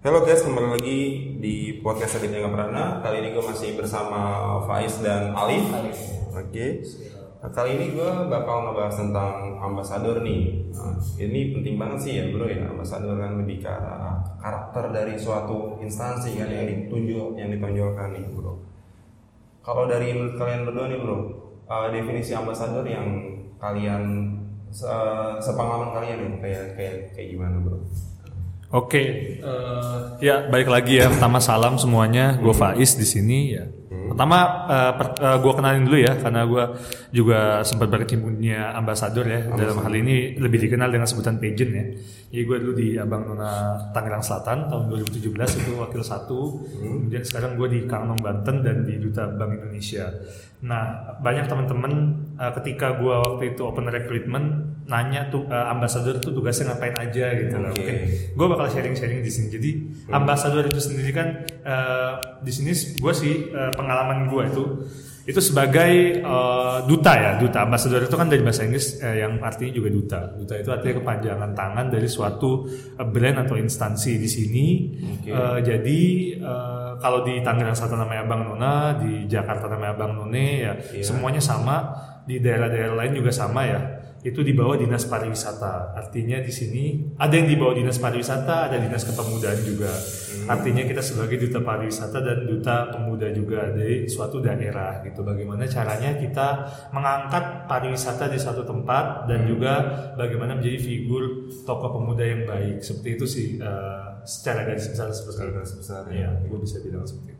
Halo guys, kembali lagi di podcast Aditya Prana. Kali ini gue masih bersama Faiz dan Alif. Oke. Nah, kali ini gue bakal ngebahas tentang ambasador nih. Nah, ini penting banget sih ya bro ya. Ambasador kan lebih ke arah karakter dari suatu instansi kan yang ditunjuk, yang ditonjolkan nih bro. Kalau dari kalian berdua nih bro, uh, definisi ambasador yang kalian se- sepengalaman kalian nih kayak kayak kayak gimana bro? Oke, eh, ya balik lagi ya. Pertama salam semuanya, gue Faiz di sini ya. Pertama gue kenalin dulu ya, karena gue juga sempat berkecimpung dunia ambasador ya. Dalam hal ini lebih dikenal dengan sebutan pageant ya. Jadi gue dulu di Abang Nona Tangerang Selatan tahun 2017 itu wakil satu. Kemudian sekarang gue di Kangmong Banten dan di Duta Bank Indonesia. Nah banyak teman-teman eh, ketika gue waktu itu open recruitment nanya tuh eh, ambasador tuh tugasnya ngapain aja gitu lah. Oke. Mungkin gue bakal sharing-sharing di sini. Jadi ambasador itu sendiri kan eh, di sini gue sih eh, pengalaman gue itu itu sebagai eh, duta ya duta ambasador itu kan dari bahasa Inggris eh, yang artinya juga duta. Duta itu artinya kepanjangan tangan dari suatu eh, brand atau instansi di sini. Oke. Eh, jadi eh, kalau di Tangerang Selatan namanya Abang Nona, di Jakarta namanya Abang None ya Iya. semuanya sama. Di daerah-daerah lain juga sama ya itu di bawah dinas pariwisata. Artinya di sini ada yang di bawah dinas pariwisata, ada dinas kepemudaan juga. Artinya kita sebagai duta pariwisata dan duta pemuda juga dari suatu daerah gitu. Bagaimana caranya kita mengangkat pariwisata di suatu tempat dan juga bagaimana menjadi figur tokoh pemuda yang baik. Seperti itu sih eh, secara garis besar seperti garis besar, Iya, ya. gue bisa bilang seperti itu.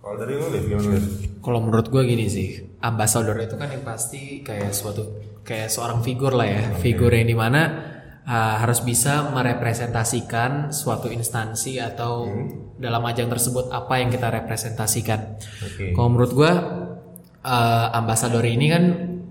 Kalau dari lu gimana? Kalau menurut gue gini sih, ambassador itu kan yang pasti kayak suatu kayak seorang figur lah ya, figur yang di mana uh, harus bisa merepresentasikan suatu instansi atau dalam ajang tersebut apa yang kita representasikan. Oke. Kalau menurut gue uh, ambasador ini kan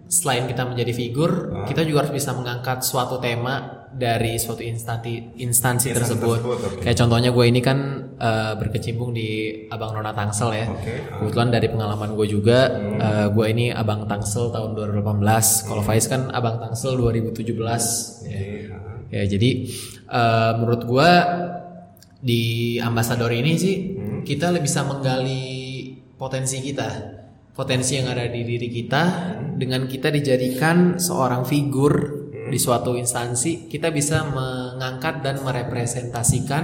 selain kita menjadi figur, kita juga harus bisa mengangkat suatu tema dari suatu instansi instansi tersebut. tersebut, oke. Kayak contohnya gue ini kan uh, berkecimpung di Abang Nona Tangsel ya. Oke. Kebetulan dari pengalaman gue juga, uh, gue ini Abang Tangsel tahun 2018. Kalau Faiz kan Abang Tangsel 2017. Ya. Ya, jadi uh, menurut gue di ambasador ini sih kita lebih bisa menggali potensi kita, potensi yang ada di diri kita dengan kita dijadikan seorang figur di suatu instansi, kita bisa mengangkat dan merepresentasikan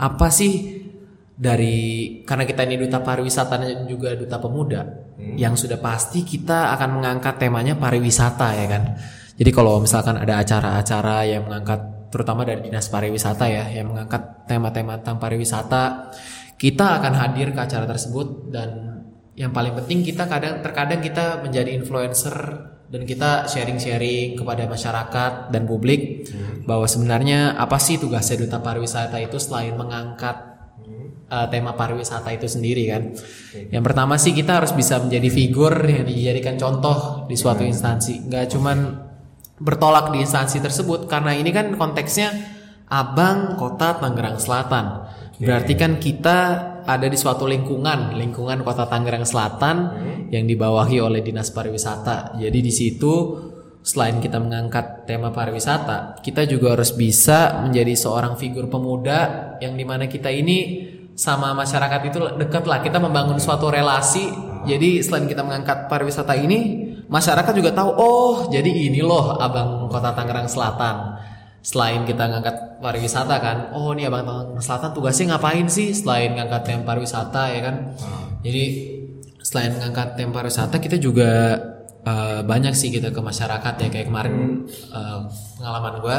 apa sih dari karena kita ini duta pariwisata dan juga duta pemuda yang sudah pasti kita akan mengangkat temanya pariwisata ya kan? Jadi kalau misalkan ada acara-acara yang mengangkat terutama dari dinas pariwisata ya yang mengangkat tema-tema tentang pariwisata kita akan hadir ke acara tersebut dan yang paling penting kita kadang terkadang kita menjadi influencer dan kita sharing-sharing kepada masyarakat dan publik bahwa sebenarnya apa sih tugasnya duta pariwisata itu selain mengangkat uh, tema pariwisata itu sendiri kan. Yang pertama sih kita harus bisa menjadi figur yang dijadikan contoh di suatu instansi, nggak cuman bertolak di instansi tersebut karena ini kan konteksnya Abang Kota Tangerang Selatan. Berarti kan kita ada di suatu lingkungan, lingkungan Kota Tangerang Selatan yang dibawahi oleh Dinas Pariwisata. Jadi di situ selain kita mengangkat tema pariwisata, kita juga harus bisa menjadi seorang figur pemuda yang di mana kita ini sama masyarakat itu dekat lah. Kita membangun suatu relasi. Jadi selain kita mengangkat pariwisata ini, masyarakat juga tahu, oh jadi ini loh abang Kota Tangerang Selatan. Selain kita ngangkat pariwisata kan, oh ini abang Tangerang Selatan tugasnya ngapain sih? Selain ngangkat tema pariwisata ya kan? Jadi selain ngangkat tema pariwisata kita juga Uh, banyak sih kita ke masyarakat ya. Kayak kemarin uh, pengalaman gue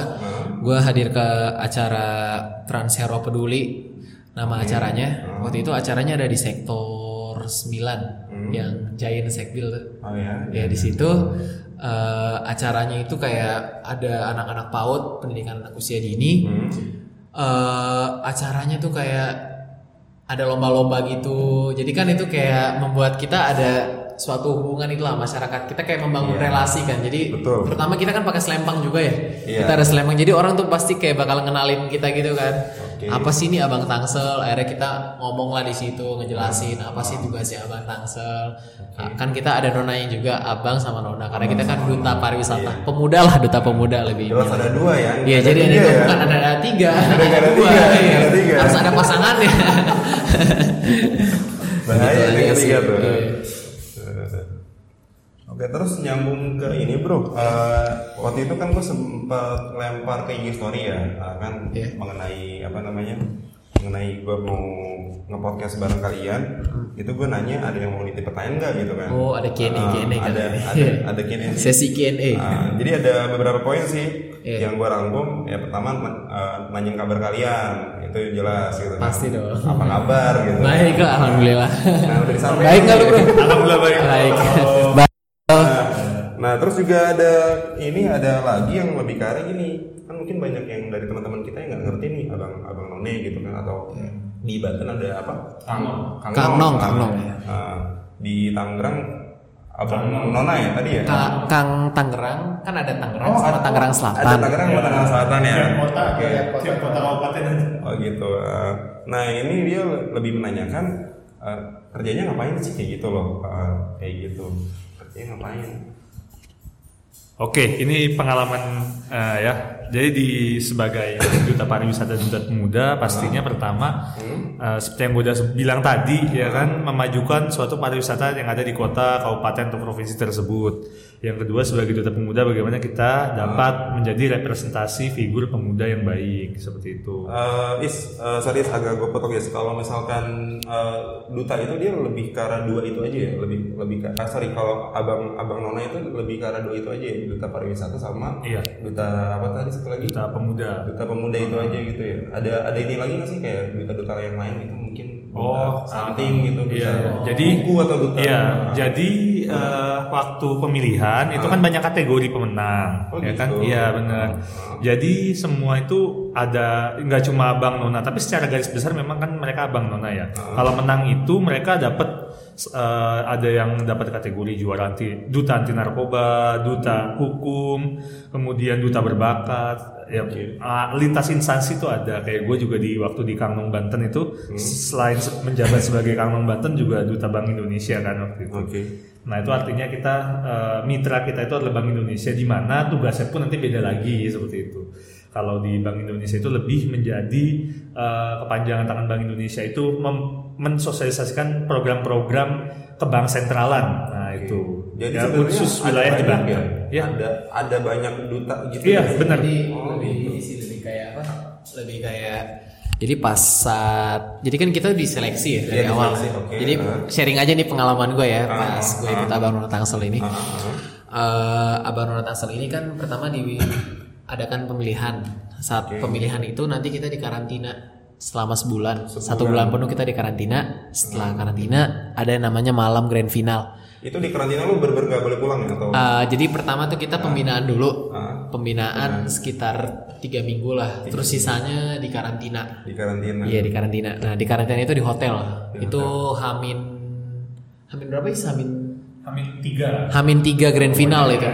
gue hadir ke acara Trans Hero Peduli nama acaranya. Waktu itu acaranya ada di sektor 9 yang Giant Sekbil tuh. Oh ya. ya di situ uh, acaranya itu kayak ada anak-anak PAUD pendidikan anak usia dini. Uh, acaranya tuh kayak ada lomba-lomba gitu. Jadi kan itu kayak membuat kita ada suatu hubungan itulah masyarakat. Kita kayak membangun relasi kan. Jadi Betul. pertama kita kan pakai selempang juga ya. Iya. kita ada selempang. Jadi orang tuh pasti kayak bakal ngenalin kita gitu kan. Oke. apa sih ini abang tangsel? Akhirnya kita ngomong lah di situ ngejelasin apa sih tugasnya abang tangsel? Kan kita ada nonanya juga abang sama nona karena kita kan duta pariwisata. Pemuda lah duta pemuda lebih Jelas ada dua ya. Iya Ada jadi ini ya. bukan ada, ada tiga, Ada- ada dua, tiga, iya. ada tiga. harus Bahaya Gitu nih aja ketiga sih. tuh. Iya. Eh, Oke terus nyambung ke ini bro, Eh, waktu itu kan gue sempat lempar ke IG story ya, eh, kan Iya. mengenai apa namanya, mengenai gue mau ngepodcast bareng kalian, itu gue nanya ada yang mau nitip pertanyaan nggak gitu kan? Oh, ada Q&A, Eh, Q&A kan? ada ada ada Q&A. Sesi Q&A. Nah, jadi ada beberapa poin sih Iya. yang gue rangkum. Ya pertama uh, nanyain kabar kalian, itu jelas gitu. kan. Pasti dong. Apa kabar gitu? Baik kok, alhamdulillah. Nah udah. Baik nggak lu bro? Alhamdulillah baik. Baik. Oh. Nah, terus juga ada ini ada lagi yang lebih ke arah gini kan mungkin banyak yang dari teman-teman kita yang nggak ngerti nih abang abang none gitu kan atau di Banten ada apa Kang Kang Nong, Kang Nong. Nah, di Tangerang abang Nona ya tadi ya Ka- Kang Tangerang kan ada Tangerang sama ada- Tangerang ada Selatan. Tangerang sama Tangerang Selatan ya Tiap kota, Oke. tiap kota kabupaten ada. Oh gitu. Nah ini dia lebih menanyakan eh, kerjanya ngapain sih kayak gitu loh, Eh, kayak gitu. Kerjanya ngapain? Oke, ini pengalaman eh, ya. Jadi di sebagai duta pariwisata dan duta pemuda, pastinya pertama eh, seperti yang gue udah bilang tadi ya kan memajukan suatu pariwisata yang ada di kota, kabupaten atau provinsi tersebut. Yang kedua sebagai duta pemuda bagaimana kita dapat menjadi representasi figur pemuda yang baik seperti itu. Eh, is, eh, sorry Is, agak gue potong ya. Kalau misalkan eh, duta itu dia lebih ke arah dua itu aja ya, lebih lebih ke ah, sorry kalau abang abang Nona itu lebih ke arah dua itu aja ya, duta pariwisata sama Iya. duta apa tadi satu lagi? Duta pemuda. Duta pemuda itu aja gitu ya. Ada ada ini lagi nggak sih kayak duta-duta yang lain itu mungkin Oh, duta something gitu Iya, bisa. jadi buku atau duta. Iya, jadi eh, waktu pemilihan itu kan banyak kategori pemenang, Oh, ya gitu. kan? Iya benar. Jadi semua itu ada nggak cuma abang nona, tapi secara garis besar memang kan mereka abang nona ya. Kalau menang itu mereka dapat eh, ada yang dapat kategori juara anti duta anti narkoba, duta hukum, kemudian duta berbakat. Ya, ah, lintas instansi itu ada kayak gue juga di waktu di Kangnong Banten itu selain se- menjabat sebagai Kangnong Banten juga duta Bank Indonesia kan waktu itu. Oke. Nah itu artinya kita eh, mitra kita itu adalah Bank Indonesia di mana tugasnya pun nanti beda lagi seperti itu. Kalau di Bank Indonesia itu lebih menjadi eh, kepanjangan tangan Bank Indonesia itu mensosialisasikan program-program ke bank sentralan. Nah itu Jadi ya, khusus ada wilayah di Banten. ya? Ya, Ada ada banyak duta gitu. iya ya? benar. Jadi lebih ini sih lebih kayak apa? Lebih kayak jadi pas saat jadi kan kita diseleksi ya dari Iya, awal. diseleksi, oke. Jadi Ah. sharing aja nih pengalaman gue ya Ah, pas gue ikut Abang Nona Tangsel ini. Ah, ah, Eh, Abang Nona Tangsel ini kan pertama diadakan pemilihan. Saat pemilihan itu nanti kita dikarantina selama sebulan. Satu bulan penuh kita dikarantina. Setelah karantina ada yang namanya malam grand final. Itu di karantina lu bener gak boleh pulang ya atau? Eh, jadi pertama tuh kita pembinaan dulu, Ah. pembinaan sekitar tiga minggu lah. Terus sisanya di karantina. Di karantina. Iya di karantina. Nah di karantina itu di hotel. itu Hamin Hamin berapa sih? Hamin Amin tiga. Hamin tiga grand final itu.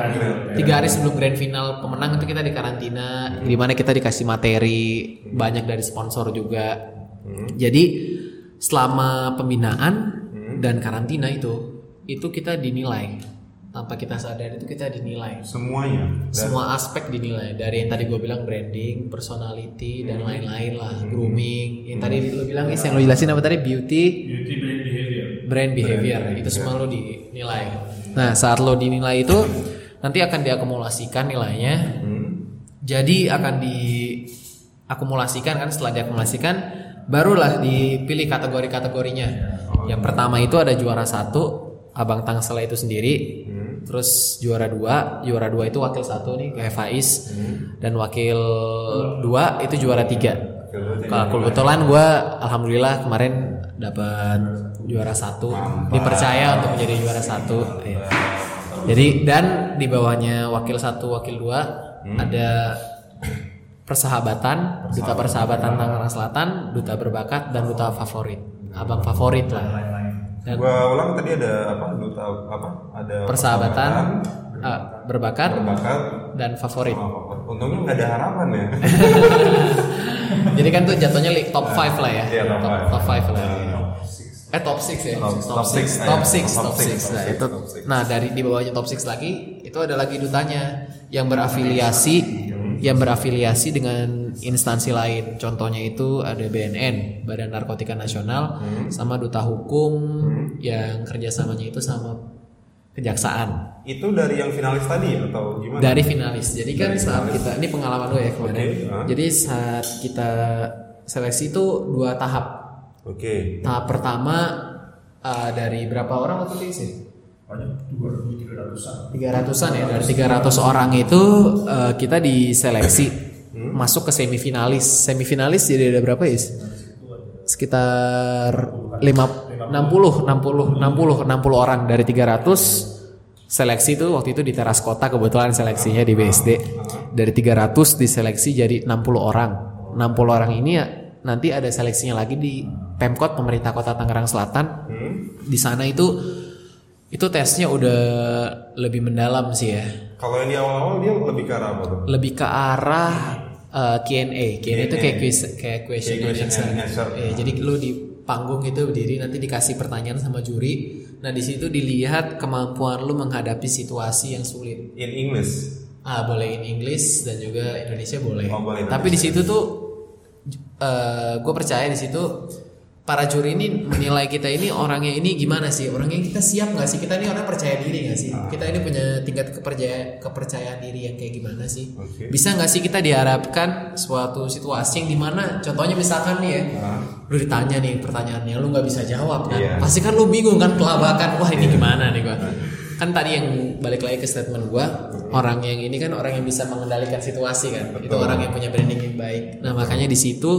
Tiga hari sebelum grand final pemenang itu kita di karantina. Di mana kita dikasih materi banyak dari sponsor juga. Jadi selama pembinaan dan karantina itu itu kita dinilai tanpa kita sadar itu kita dinilai Semuanya. semua aspek dinilai dari yang tadi gue bilang branding, personality dan lain-lain lah, grooming. Yang tadi lo bilang is yang lo jelasin apa tadi beauty, Beauty brand behavior. brand itu semua lo dinilai. Nah saat lo dinilai itu nanti akan diakumulasikan nilainya. Jadi akan diakumulasikan kan setelah diakumulasikan barulah dipilih kategori-kategorinya. Yang pertama itu ada juara satu Abang Tangsel itu sendiri. Terus juara dua, juara dua itu wakil satu nih kayak Faiz dan wakil dua itu juara tiga. Kalau kebetulan gue alhamdulillah kemarin dapat juara satu, dipercaya untuk menjadi juara satu. Iya. Jadi dan di bawahnya wakil satu, wakil dua ada persahabatan, duta persahabatan Tangerang Selatan, duta berbakat dan duta favorit. Abang favorit lah. Dan Gua ulang tadi ada apa? Duta apa? Ada persahabatan, ah, berbakat berbakat, dan favorit. sama favorit. Untungnya nggak ada harapan ya. Jadi kan tuh jatuhnya top 5 lah ya. Iya, top top, five. top 5 lah. Eh top 6 ya. Top- top six. six, Top eh, 6, top top six, 6. top Nah, itu six. nah dari di bawahnya top 6 lagi itu ada lagi dutanya yang berafiliasi yang berafiliasi dengan instansi lain. Contohnya itu ada BNN, Badan Narkotika Nasional, sama Duta Hukum yang kerjasamanya itu sama Kejaksaan. Itu dari yang finalis tadi atau gimana? Dari finalis. Jadi kan saat kita ini pengalaman gue ya kemarin. Oke, ah. Jadi saat kita seleksi itu dua tahap. Oke. Tahap pertama uh, dari berapa orang waktu itu sih? tiga ratusan. Ya dari 300 orang itu uh, kita diseleksi. Masuk ke semifinalis. Semifinalis jadi ada berapa ya sekitar 5 60 60 60 60 orang. Dari 300 seleksi itu waktu itu di teras kota kebetulan seleksinya di BSD dari 300 diseleksi jadi 60 orang. 60 orang ini ya nanti ada seleksinya lagi di Pemkot pemerintah kota Tangerang Selatan di sana itu itu tesnya udah lebih mendalam sih ya. Kalau yang di awal-awal dia lebih ke arah apa tuh? Lebih ke arah uh, Q&A. Q&A itu kayak quiz, kayak question, Kayak question and answer. Eh, jadi lu di panggung itu berdiri nanti dikasih pertanyaan sama juri. Nah di situ dilihat kemampuan lu menghadapi situasi yang sulit. In English. Ah boleh in English dan juga Indonesia boleh. Oh, boleh Tapi di situ tuh gue percaya di situ para juri ini menilai kita ini orangnya ini gimana sih? Orangnya kita siap nggak sih? Kita ini orang percaya diri nggak sih? Kita ini punya tingkat kepercayaan kepercayaan diri yang kayak gimana sih? Bisa nggak sih kita diharapkan suatu situasi yang di mana contohnya misalkan nih ya, lu ditanya nih pertanyaannya, lu nggak bisa jawab kan? Iya. Pasti kan lu bingung kan kelabakan, wah ini gimana nih gua? Kan tadi yang balik lagi ke statement gua, orang yang ini kan orang yang bisa mengendalikan situasi kan, itu Betul. orang yang punya branding yang baik. Nah makanya di situ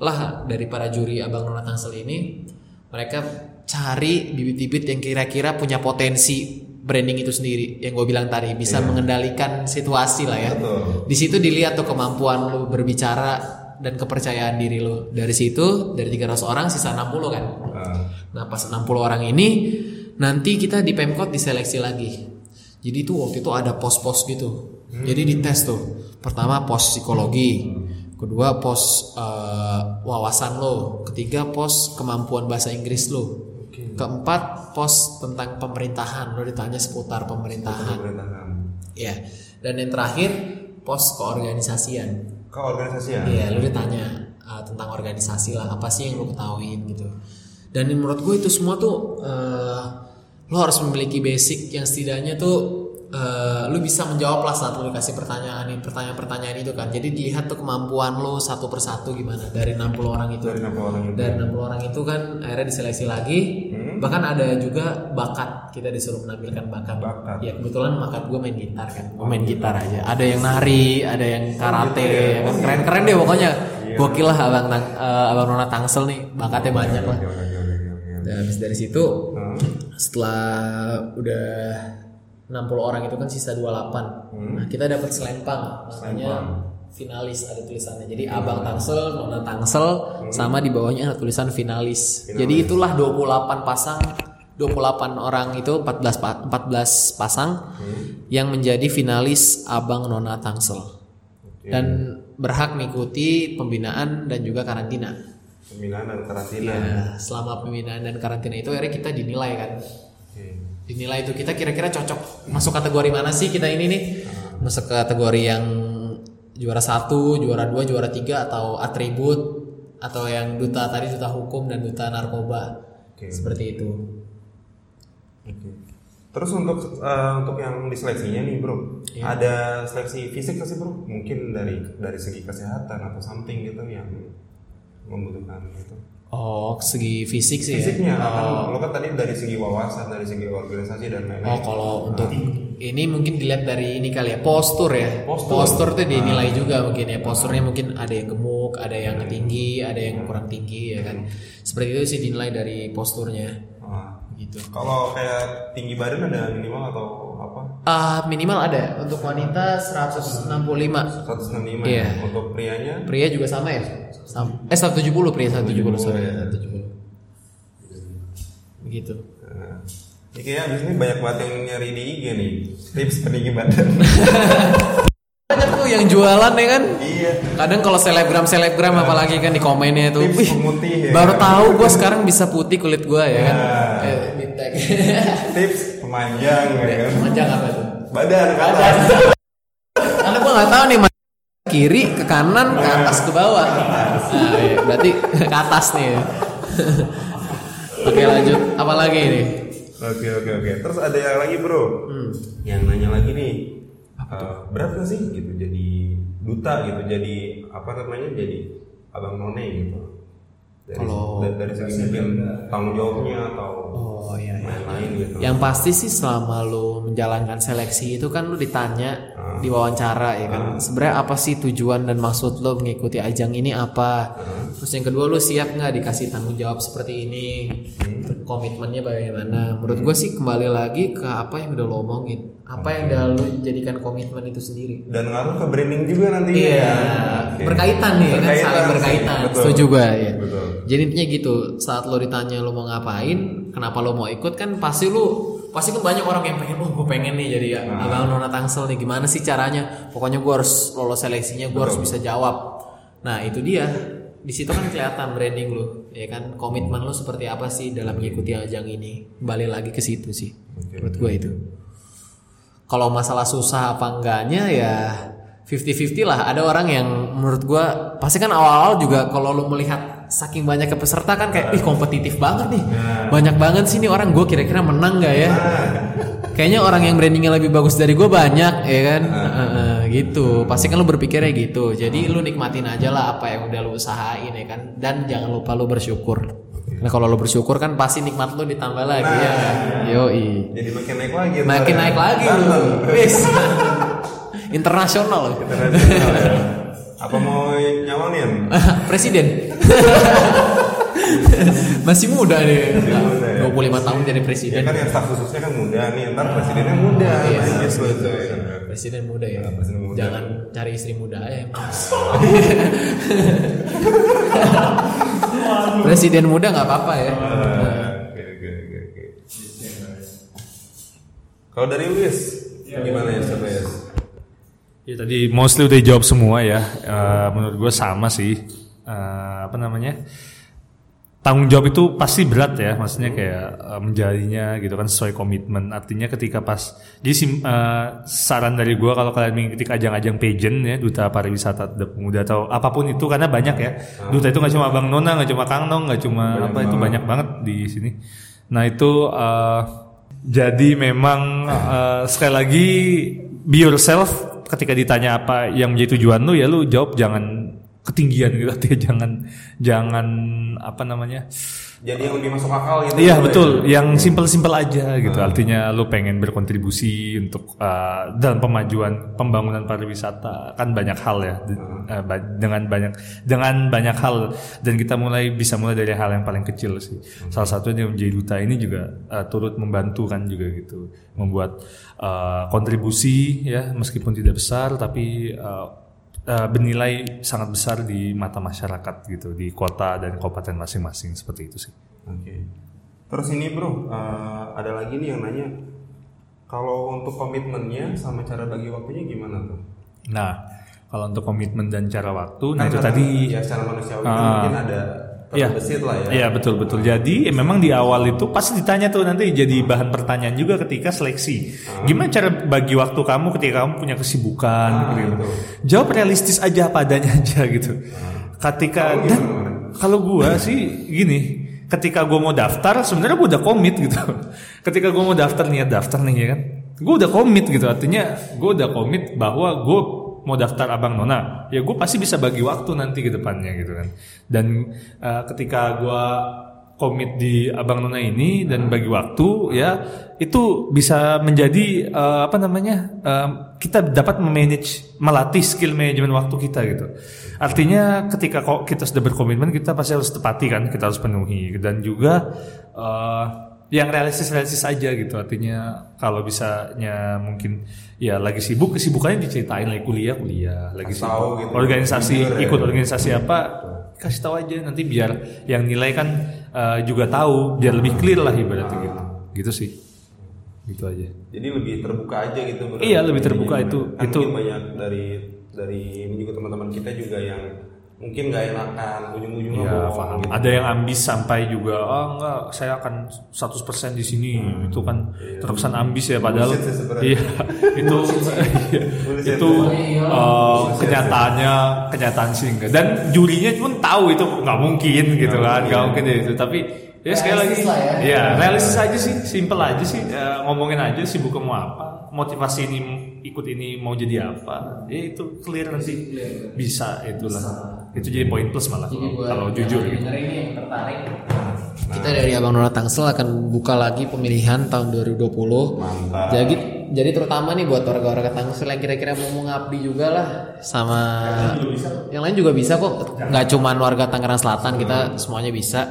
lah dari para juri Abang Nona Tangsel ini, mereka cari bibit-bibit yang kira-kira punya potensi branding itu sendiri yang gue bilang tadi bisa mengendalikan situasi lah ya. Betul. Di situ dilihat tuh kemampuan lu berbicara dan kepercayaan diri lu. Dari situ dari 300 orang sisa 60 kan. Nah, Nah, pas 60 orang ini nanti kita di Pemkot diseleksi lagi. Jadi itu waktu itu ada pos-pos gitu. Jadi dites tuh. Pertama pos psikologi, kedua pos eh, wawasan lo, ketiga pos kemampuan bahasa Inggris lo. Keempat pos tentang pemerintahan, lo ditanya seputar pemerintahan. pemerintahan. Ya. Dan yang terakhir pos keorganisasian. Ke organisasi ya? Iya, lu ditanya uh, tentang organisasi lah, apa sih yang lu ketahuin gitu. Dan menurut gue itu semua tuh uh, lu harus memiliki basic yang setidaknya tuh uh, lu bisa menjawab lah saat lu dikasih pertanyaan ini, pertanyaan-pertanyaan itu kan. Jadi dilihat tuh kemampuan lu satu persatu gimana dari 60 orang itu. Dari 60 orang itu. Dari 60 orang itu kan akhirnya diseleksi lagi. Bahkan ada juga bakat kita disuruh menampilkan bakat. Bakat. Ya kebetulan bakat gue main gitar kan. Gue main gitar aja. Ada yang nari, ada yang karate, ya kan keren-keren deh pokoknya. Gokil lah abang eh, abang Nona Tangsel nih bakatnya banyak lah. Oke, oke, Dan habis dari situ setelah udah 60 orang itu kan sisa 28. Nah, kita dapat selempang namanya finalis ada tulisannya. Jadi Abang Tangsel, Nona Tangsel sama di bawahnya ada tulisan finalis. Jadi itulah 28 pasang 28 orang itu 14 pa- 14 pasang yang menjadi finalis Abang Nona Tangsel. Dan berhak mengikuti pembinaan dan juga karantina. Pembinaan dan karantina. Ya, selama pembinaan dan karantina itu akhirnya kita dinilai kan. Oke. Dinilai itu kita kira-kira cocok masuk kategori mana sih kita ini nih? Masuk kategori yang juara satu, juara dua, juara tiga atau atribut atau yang duta tadi duta hukum dan duta narkoba Oke. seperti itu. Oke. Terus untuk eh, untuk yang diseleksinya nih bro, Iya. ada seleksi fisik sih bro? Mungkin dari dari segi kesehatan atau something gitu yang membutuhkan gitu. Oh, segi fisik sih Fisiknya ya. kan lo kan tadi dari segi wawasan, dari segi organisasi dan lain-lain. Oh, kalau untuk ini mungkin dilihat dari ini kali ya postur ya. Postur. Postur, tuh dinilai juga mungkin ya. Posturnya mungkin ada yang gemuk, ada yang tinggi, ada yang kurang tinggi ya kan. Seperti itu sih dinilai dari posturnya Ah. Gitu. Kalau kayak tinggi badan ada minimal atau apa? Ah, minimal ada untuk wanita 165. 165 Iya. ya. Untuk prianya Pria juga sama ya? Sam- eh 170 pria 170 sorry 170. Begitu. Nah, ini kayaknya abis ini banyak banget yang nyari di IG nih tips peninggi badan. Banyak tuh yang jualan ya kan? iya. Kadang kalau selebgram selebgram apalagi kan di komennya tuh, Tips pemutih ya. baru tahu gue sekarang bisa putih kulit gue ya kan? Tips pemanjang ya kan. Panjang apa tuh? Badan kata. Karena gue nggak tahu nih kiri ke kanan ke atas ke bawah. Nah, iya, berarti ke atas nih ya. oke lanjut. Apa lagi nih Oke oke oke. Terus ada yang lagi bro, yang nanya lagi nih, eh, berat gak sih? Gitu jadi duta gitu, jadi apa namanya? Jadi abang none gitu. Dari, Kalau- dari, segi mungkin tanggung jawabnya atau oh iya iya lain-lain gitu. Yang pasti sih selama lu menjalankan seleksi itu kan lu ditanya di wawancara ya kan. Sebenarnya apa sih tujuan dan maksud lu mengikuti ajang ini apa? Terus yang kedua lu siap nggak dikasih tanggung jawab seperti ini? Komitmennya bagaimana? Menurut gue sih kembali lagi ke apa yang udah lo omongin. Apa yang udah lu jadikan komitmen itu sendiri. Dan ngaruh ke branding juga nantinya. Iya, Oke. berkaitan nih kan Berkaitan saling sih, berkaitan. betul. Setuju gue ya. Betul. Jadi intinya gitu, saat lo ditanya lo mau ngapain, kenapa lo mau ikut kan pasti lo pasti kan banyak orang yang pengen, oh gue pengen nih jadi ya, Nah. abang nona tangsel nih, gimana sih caranya? Pokoknya gue harus lolos seleksinya, gue harus bisa jawab. Nah itu dia, di situ kan kelihatan branding lo, ya kan komitmen lo seperti apa sih dalam mengikuti ajang ini. Kembali lagi ke situ sih, menurut gue itu. Kalau masalah susah apa enggaknya ya 50-50 lah. Ada orang yang menurut gua pasti kan awal-awal juga kalau lu melihat saking banyak peserta kan kayak ih kompetitif banget nih. Banyak banget sih nih orang gua kira-kira menang nggak ya? Kayaknya orang yang brandingnya lebih bagus dari gua banyak ya kan? Heeh, gitu. Pasti kan lu berpikirnya gitu. Jadi lu nikmatin aja lah apa yang udah lu usahain ya kan. Dan jangan lupa lu bersyukur. Karena kalau lu bersyukur kan pasti nikmat lu ditambah lagi ya kan. Yoi. Jadi makin naik lagi. Makin ya. naik lagi lu. Banten. Wis. Internasional. Internasional ya. Apa mau nyalonin? presiden. Masih muda nih. muda ya. 25 tahun jadi Ya presiden. kan yang staf khususnya kan muda nih, ntar presidennya muda. Iya, Nah, gitu, betul. gitu. Presiden muda ya. presiden muda. Jangan cari istri muda ya. Presiden muda nggak apa-apa ya. Oke, oke, oke, oke. Kalau dari Luis, gimana ya coba ya? Ya tadi mostly udah jawab semua ya. Eh, menurut gue sama sih. Eh, apa namanya? Tanggung jawab itu pasti berat ya, maksudnya kayak eh, menjadinya gitu kan sesuai komitmen. Artinya ketika pas, jadi sim- eh, saran dari gue kalau kalian mengikuti ajang-ajang pageant ya, duta pariwisata Duta pemuda atau apa pun itu karena banyak ya. Duta itu nggak cuma Bang Nona, nggak cuma Kang Nong, nggak cuma apa itu banyak banget di sini. Nah itu eh, jadi memang eh, sekali lagi be yourself ketika ditanya apa yang menjadi tujuan lu ya lu jawab jangan ketinggian gitu artinya jangan jangan apa namanya? Jadi yang lebih masuk akal gitu. iya ya? betul. yang simple-simple aja gitu. Artinya lu pengen berkontribusi untuk uh, dalam pemajuan pembangunan pariwisata. Kan banyak hal ya uh, ba- dengan banyak dengan banyak hal. Dan kita mulai bisa mulai dari hal yang paling kecil sih. Salah satunya menjadi duta ini juga uh, turut membantu kan juga gitu. Membuat uh, kontribusi ya meskipun tidak besar tapi uh, uh, bernilai sangat besar di mata masyarakat gitu di kota dan kabupaten masing-masing seperti itu sih. Oke. Terus ini bro, eh, ada lagi nih yang nanya, kalau untuk komitmennya sama cara bagi waktunya gimana tuh? Nah, kalau untuk komitmen dan cara waktu, nah Kan itu tadi ya secara manusiawi Ah. mungkin ada Terbesit lah ya. Iya betul betul. Jadi eh, memang di awal itu pasti ditanya tuh nanti jadi bahan pertanyaan juga ketika seleksi. Gimana cara bagi waktu kamu ketika kamu punya kesibukan? gitu. betul. Jawab realistis aja apa adanya aja gitu. Ketika dan kalau gua sih gini, ketika gua mau daftar sebenarnya gua udah komit gitu. Ketika gua mau daftar nih daftar nih ya kan. Gua udah komit gitu. Artinya gua udah komit bahwa gua mau daftar abang nona ya gue pasti bisa bagi waktu nanti ke depannya gitu kan. Dan eh, ketika gue komit di abang nona ini dan bagi waktu ya itu bisa menjadi eh, apa namanya eh, kita dapat memanage melatih skill manajemen waktu kita gitu. Artinya ketika kok kita sudah berkomitmen kita pasti harus tepati kan kita harus penuhi. Dan juga eh, yang realistis-realistis aja gitu. Artinya kalau bisanya mungkin ya lagi sibuk kesibukannya diceritain lagi kuliah kuliah lagi Kasih sibuk. gitu. organisasi ya. ikut organisasi apa kasih tahu aja nanti biar yang nilai kan eh, juga tahu biar lebih clear lah ibaratnya gitu. Gitu sih. Gitu aja. Jadi lebih terbuka aja gitu. Iya, lebih terbuka itu- Kan itu- banyak dari dari juga teman-teman kita juga yang mungkin nggak enakan ujung-ujungnya Iya, bohong paham. gitu. Ada yang ambis sampai juga, oh enggak, saya akan 100% di sini. Itu kan terkesan ambis ya padahal iya, itu Bullshit. itu eh, kenyataannya kenyataan sih enggak. Dan jurinya pun tahu itu nggak mungkin gitu kan, nggak mungkin ya itu. Tapi ya sekali lagi, ya. ya realistis aja sih, simple aja sih, Ya, ngomongin aja sibuk mau apa, motivasi ini ikut ini mau jadi apa, ya itu clear nanti. Bisa itulah. Itu jadi poin plus malah Jadi kalau yang jujur. gitu. ini tertarik. Kita dari Abang Nona Tangsel akan buka lagi pemilihan tahun 2020 Mantap. jadi jadi terutama nih buat warga-warga Tangsel yang kira-kira mau mengabdi juga lah sama yang lain juga bisa kok. Nggak cuman warga Tangerang Selatan kita semuanya bisa.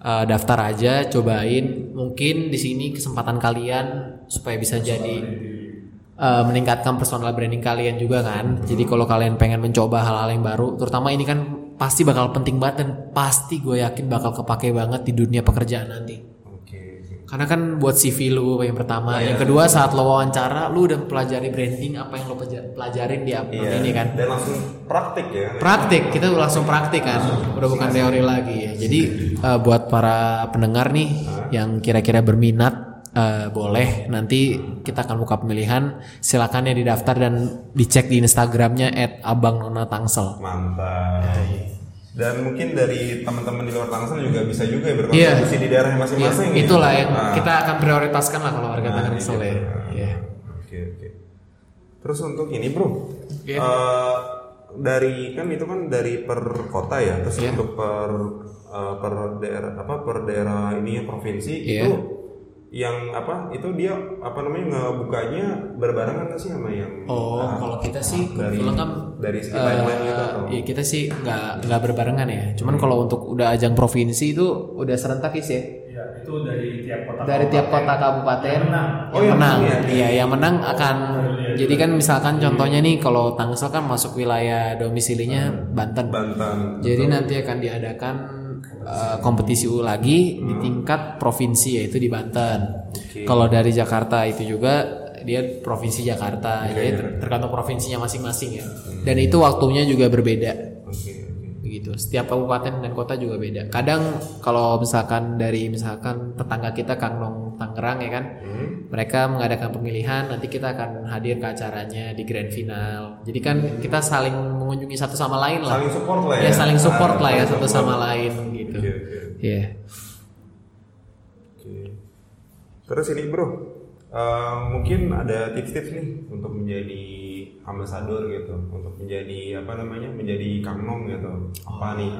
Eh, daftar aja cobain. Mungkin di sini kesempatan kalian supaya bisa jadi eh, meningkatkan personal branding kalian juga kan. Jadi kalau kalian pengen mencoba hal-hal yang baru, terutama ini kan pasti bakal penting banget dan pasti gue yakin bakal kepake banget di dunia pekerjaan nanti. Oke. Karena kan buat CV lu yang pertama, yang kedua saat lo wawancara lu udah pelajari branding apa yang lo pelaja- pelajarin di apa Iya. ini kan. Dan langsung praktik ya. Praktik, kita langsung praktik kan, udah bukan teori lagi ya. Jadi eh, buat para pendengar nih yang kira-kira berminat eh, boleh nanti kita akan buka pemilihan, silakan ya didaftar dan dicek di Instagramnya @abangnonatangsel. Mantap. Dan mungkin dari teman-teman di luar Tangsel juga bisa juga ya Iya. berkontribusi di daerah masing-masing. ya. itulah yang Nah, kita akan prioritaskan lah kalau warga Nah, Tangsel iya. ya. Iya. Oke oke. Terus untuk ini bro, Iya. eh, dari kan itu kan dari per kota ya, terus Iya. untuk per eh, per daerah apa per daerah ini ya provinsi Iya. itu yang apa itu dia apa namanya ngebukanya berbarengan nggak sih sama yang Oh, ah, kalau kita sih dari kan dari segi eh, timeline gitu atau Iya kita sih nggak nggak berbarengan ya. Cuman kalau untuk udah ajang provinsi itu udah serentak sih ya. Ya, itu dari tiap kota. Dari tiap kota kabupaten Oh, yang yang menang. menang ya? Iya, yang menang akan jadi kan misalkan contohnya nih kalau Tangsel kan masuk wilayah domisilinya Banten. Banten Jadi nanti akan diadakan uh, kompetisi U lagi di tingkat provinsi yaitu di Banten. Kalau dari Jakarta itu juga dia provinsi Jakarta, jadi ter- tergantung provinsinya masing-masing ya. Dan itu waktunya juga berbeda. Oke, Begitu. Setiap kabupaten dan kota juga beda. Kadang kalau misalkan dari misalkan tetangga kita Kangnong Tangerang ya kan, mereka mengadakan pemilihan, nanti kita akan hadir ke acaranya di grand final. Jadi kan kita saling mengunjungi satu sama lain lah saling support lah ya, ya saling support Ah, lah ya satu support. sama lain gitu. Oke, oke. Iya. Oke. Terus ini bro, eh, mungkin ada tips-tips nih untuk menjadi ambasador gitu, untuk menjadi apa namanya, menjadi kamnong gitu. Apa nih?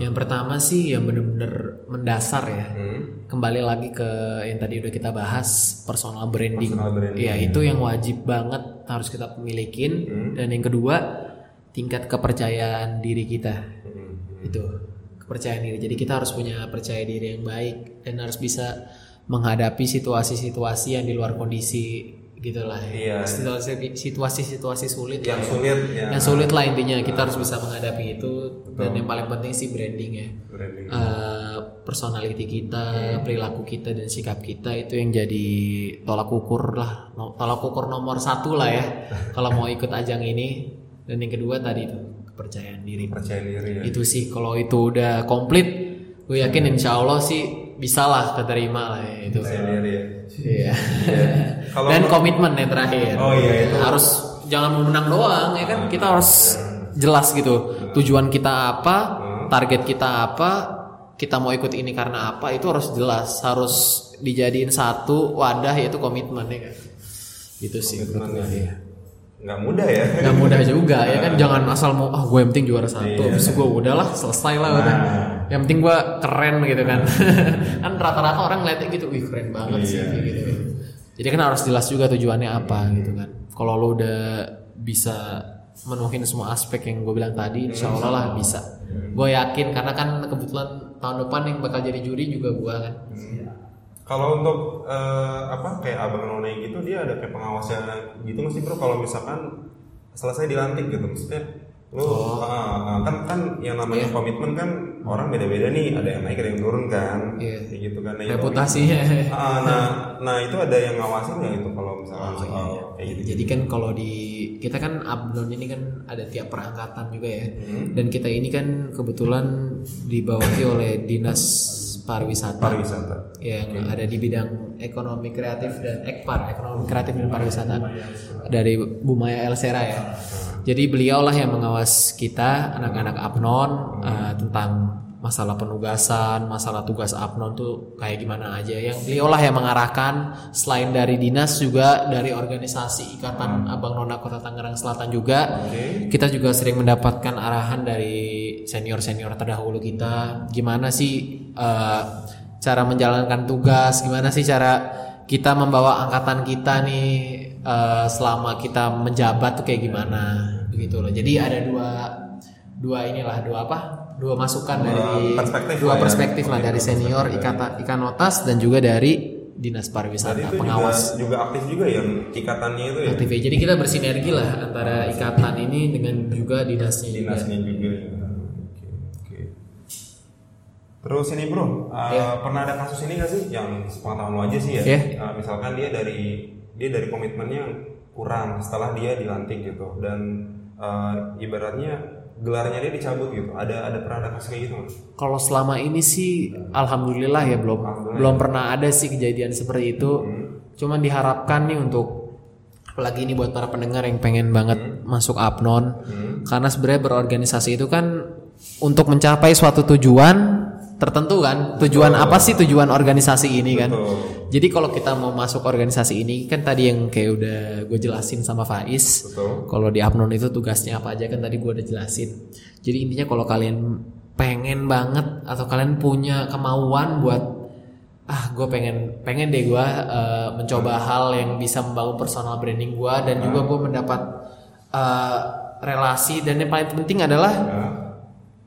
Yang pertama sih yang bener-bener mendasar ya. Hmm. Kembali lagi ke yang tadi udah kita bahas personal branding. Personal branding, Iya itu yang wajib banget harus kita milikin. Dan yang kedua tingkat kepercayaan diri kita. Hmm. Itu kepercayaan diri. Jadi kita harus punya percaya diri yang baik dan harus bisa menghadapi situasi-situasi yang di luar kondisi gitulah. Iya. Situasi- Situasi-situasi sulit Yang lah ya. sulit ya. yang sulit lah intinya kita harus bisa menghadapi itu dan yang paling penting sih branding ya Branding. Eh, personality kita perilaku kita dan sikap kita itu yang jadi tolak ukur lah tolak ukur nomor satu lah ya kalau mau ikut ajang ini dan yang kedua tadi itu kepercayaan diri Percaya diri ya. itu sih kalau itu udah komplit gue yakin insya Allah sih bisa lah keterima lah ya itu diri ya. Iya. Kalau Dan komitmen yang terakhir. Oh iya, itu. Harus jangan mau menang doang ya kan kita harus jelas gitu. Tujuan kita apa, target kita apa, kita mau ikut ini karena apa itu harus jelas, harus dijadiin satu wadah yaitu komitmen ya kan. Itu sih Komitmen ya. Iya. Nggak mudah ya. Gak mudah juga ya kan? Jangan asal mau ah gue yang penting juara satu habis itu gue udahlah selesai lah. Udah yang penting gue keren gitu kan. Kan rata-rata orang ngeliatnya gitu wih keren banget sih kayak gitu. jadi kan harus jelas juga tujuannya apa gitu kan. Kalau lo udah bisa menuhin semua aspek yang gue bilang tadi insya Allah lah bisa. Gue yakin karena kan kebetulan tahun depan yang bakal jadi juri juga gue kan Kalau untuk eh, apa kayak abang nona gitu dia ada kayak pengawasnya gitu nggak sih bro kalau misalkan selesai dilantik gitu maksudnya lu Oh. ah, kan kan yang namanya Iya. komitmen kan orang beda-beda nih ada yang naik ada yang turun kan Iya. kayak gitu kan Nah, reputasinya Ah, nah nah itu ada yang ngawasin nggak itu kalau misalkan soal kayak gitu Jadi kan kalau di kita kan Abnon ini kan ada tiap perangkatan juga ya. Hmm. Dan kita ini kan kebetulan dibawahi oleh Dinas Pariwisata pariwisata yang ada di bidang ekonomi kreatif dan ekpar ekonomi kreatif dan pariwisata dari Bu Maya Elsera ya. Jadi beliau lah yang mengawas kita anak-anak Abnon eh, tentang masalah penugasan, masalah tugas Abnon tuh kayak gimana aja. Yang beliau lah yang mengarahkan selain dari dinas juga dari organisasi Ikatan Abang Nona Kota Tangerang Selatan juga. Kita juga sering mendapatkan arahan dari senior-senior terdahulu kita gimana sih eh, cara menjalankan tugas, gimana sih cara kita membawa angkatan kita nih eh, selama kita menjabat tuh kayak gimana begitu loh. Jadi ada dua dua inilah dua apa? Dua masukan dari perspektif dua lah ya. perspektif lah Oke, dari dua senior ikatan ikanotas dan juga dari dinas pariwisata itu pengawas juga, juga aktif juga yang ikatannya itu ya aktif ya. Jadi kita bersinergi lah antara ikatan ini dengan juga dinasnya juga. dinasnya juga ya. Oke, oke. Terus ini bro, uh, Iya. pernah ada kasus ini gak sih yang sepengetahuan lo aja sih ya? Iya. Uh, misalkan dia dari dia dari komitmennya kurang setelah dia dilantik gitu dan uh, ibaratnya gelarnya dia dicabut gitu. Ada ada pernah ada kasus kayak gitu? Kalau selama ini sih alhamdulillah ya belum belum pernah ada sih kejadian seperti itu. Cuman diharapkan nih untuk apalagi ini buat para pendengar yang pengen banget masuk Apnon karena sebenarnya berorganisasi itu kan untuk mencapai suatu tujuan tertentu kan. Tujuan apa sih tujuan organisasi ini kan? Betul. Jadi kalau kita mau masuk organisasi ini kan tadi yang kayak udah gue jelasin sama Faiz. Kalau di Apnon itu tugasnya apa aja kan tadi gue udah jelasin. Jadi intinya kalau kalian pengen banget atau kalian punya kemauan buat ah gue pengen pengen deh gue eh, mencoba hal yang bisa membangun personal branding gue dan juga gue mendapat eh, relasi dan yang paling penting adalah Nah,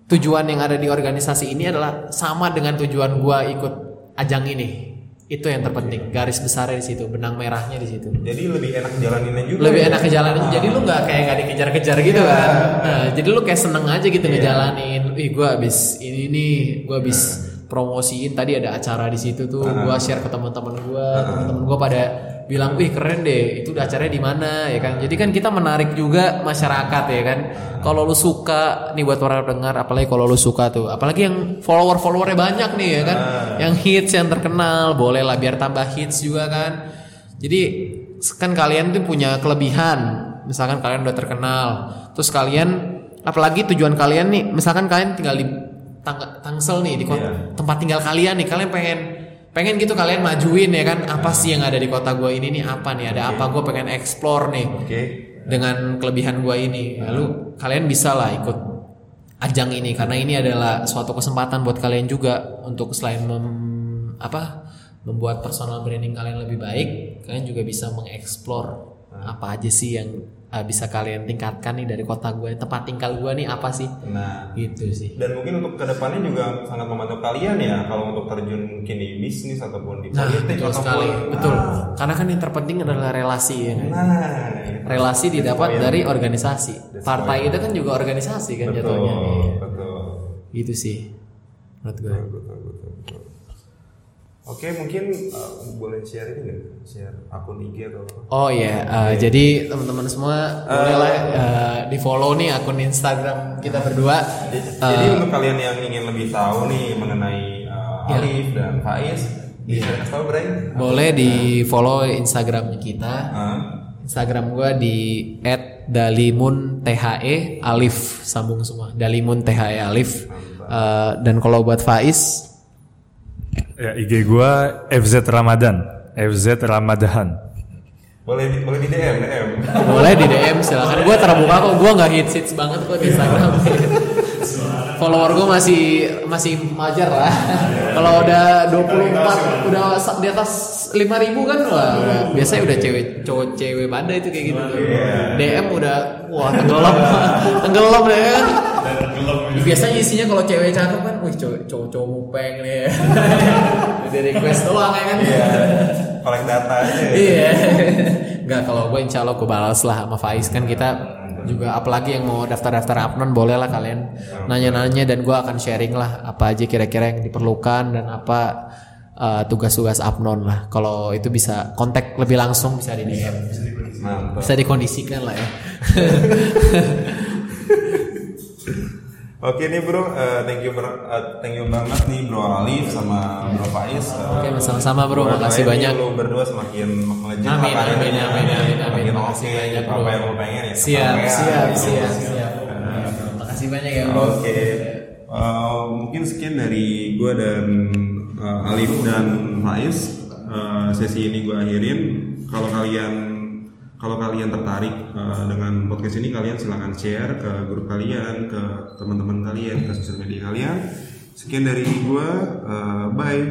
tujuan yang ada di organisasi ini adalah sama dengan tujuan gue ikut ajang ini. Itu yang terpenting. Garis besarnya di situ, benang merahnya di situ. Jadi lebih enak jalaninnya juga. lebih ya? enak ngejalanin jadi lu nggak kayak nggak dikejar-kejar gitu kan? Nah, jadi lu kayak seneng aja gitu ngejalanin. Ih gue abis ini nih gue abis promosiin. Tadi ada acara di situ tuh. Gue share ke teman-teman gue teman-teman gue pada bilang wih keren deh itu acaranya di mana ya kan. Jadi kan kita menarik juga masyarakat ya kan. Kalau lu suka nih buat para pendengar apalagi kalau lu suka tuh. Apalagi yang follower followernya banyak nih ya kan. Yang hits yang terkenal boleh lah biar tambah hits juga kan. Jadi kan kalian tuh punya kelebihan. Misalkan kalian udah terkenal, terus kalian apalagi tujuan kalian nih, misalkan kalian tinggal di Tang- Tangsel nih di Iya. tempat tinggal kalian nih, kalian pengen pengen gitu kalian majuin ya kan apa sih yang ada di kota gue ini nih apa nih? Ada apa? Gue pengen explore nih Oke. dengan kelebihan gue ini. Lalu kalian bisa lah ikut ajang ini karena ini adalah suatu kesempatan buat kalian juga untuk selain mem- apa membuat personal branding kalian lebih baik kalian juga bisa mengeksplor apa aja sih yang uh, bisa kalian tingkatkan nih dari kota gue tempat tinggal gue nih apa sih? Nah, gitu sih. Dan mungkin untuk ke depannya juga sangat membantu kalian ya kalau untuk terjun mungkin di bisnis ataupun di nah politik betul ataupun sekali. Betul. Ah, karena kan yang terpenting adalah relasi ya. Kan? nah relasi didapat poin. dari organisasi. That's partai itu kan juga organisasi kan betul jatuhnya. betul. Gitu sih. Menurut gue betul betul betul, betul. Oke mungkin uh, boleh share ini nggak share akun IG atau? Oh iya, eh, jadi teman-teman semua bolehlah eh, di follow nih akun Instagram kita berdua. Jadi untuk kalian yang ingin lebih tahu nih mengenai uh, Iya. Alif dan Faiz bisa kasih tahu Bray? Boleh di follow Instagram kita. Ah, Instagram gua di @dalimunthe alif sambung semua. Dalimun the alif. Eh, dan kalau buat Faiz, Ya IG gua FZ Ramadan, FZ Ramadahan. boleh di, boleh di DM DM. boleh di DM silakan. Gua terbuka kok. Gua nggak hits hits banget kok di Instagram. Follower gue masih masih wajar lah. Kalau udah 24 udah di atas 5000 kan wah, biasanya udah cewek cowok cewek pada itu kayak gitu. tuh. DM udah wah tenggelam tenggelam deh kan. Biasanya isinya kalau cewek cakep kan, wih cowok cowok cowok mupeng nih. Udah request doang ya kan. Collect data aja. ya. Iya. Enggak kalau gue insya Allah gue balas lah sama Faiz kan kita juga apalagi yang mau daftar-daftar Apnon boleh lah kalian nanya-nanya dan gue akan sharing lah apa aja kira-kira yang diperlukan dan apa uh, tugas-tugas Apnon lah kalau itu bisa kontak lebih langsung bisa di DM bisa dikondisikan lah ya Oke nih bro, eh, thank you ber- eh, thank you banget nih bro Alif sama bro Faiz. Eh, Oke, sama-sama, bro. Makasih banyak. Lu berdua semakin melejit Amin, amin, amin, amin, amin. Makin Makasih oke, banyak, bro. apa yang lu pengen ya. siap kesampaian, siap gitu. siap siap makasih banyak ya bro Oke, Eh, mungkin sekian dari gue dan eh, Alif dan Faiz. Eh, sesi ini gue akhirin. Kalau kalian kalau kalian tertarik eh, dengan podcast ini, kalian silahkan share ke grup kalian, ke teman-teman kalian, ke sosial media kalian. Sekian dari gue, eh, bye.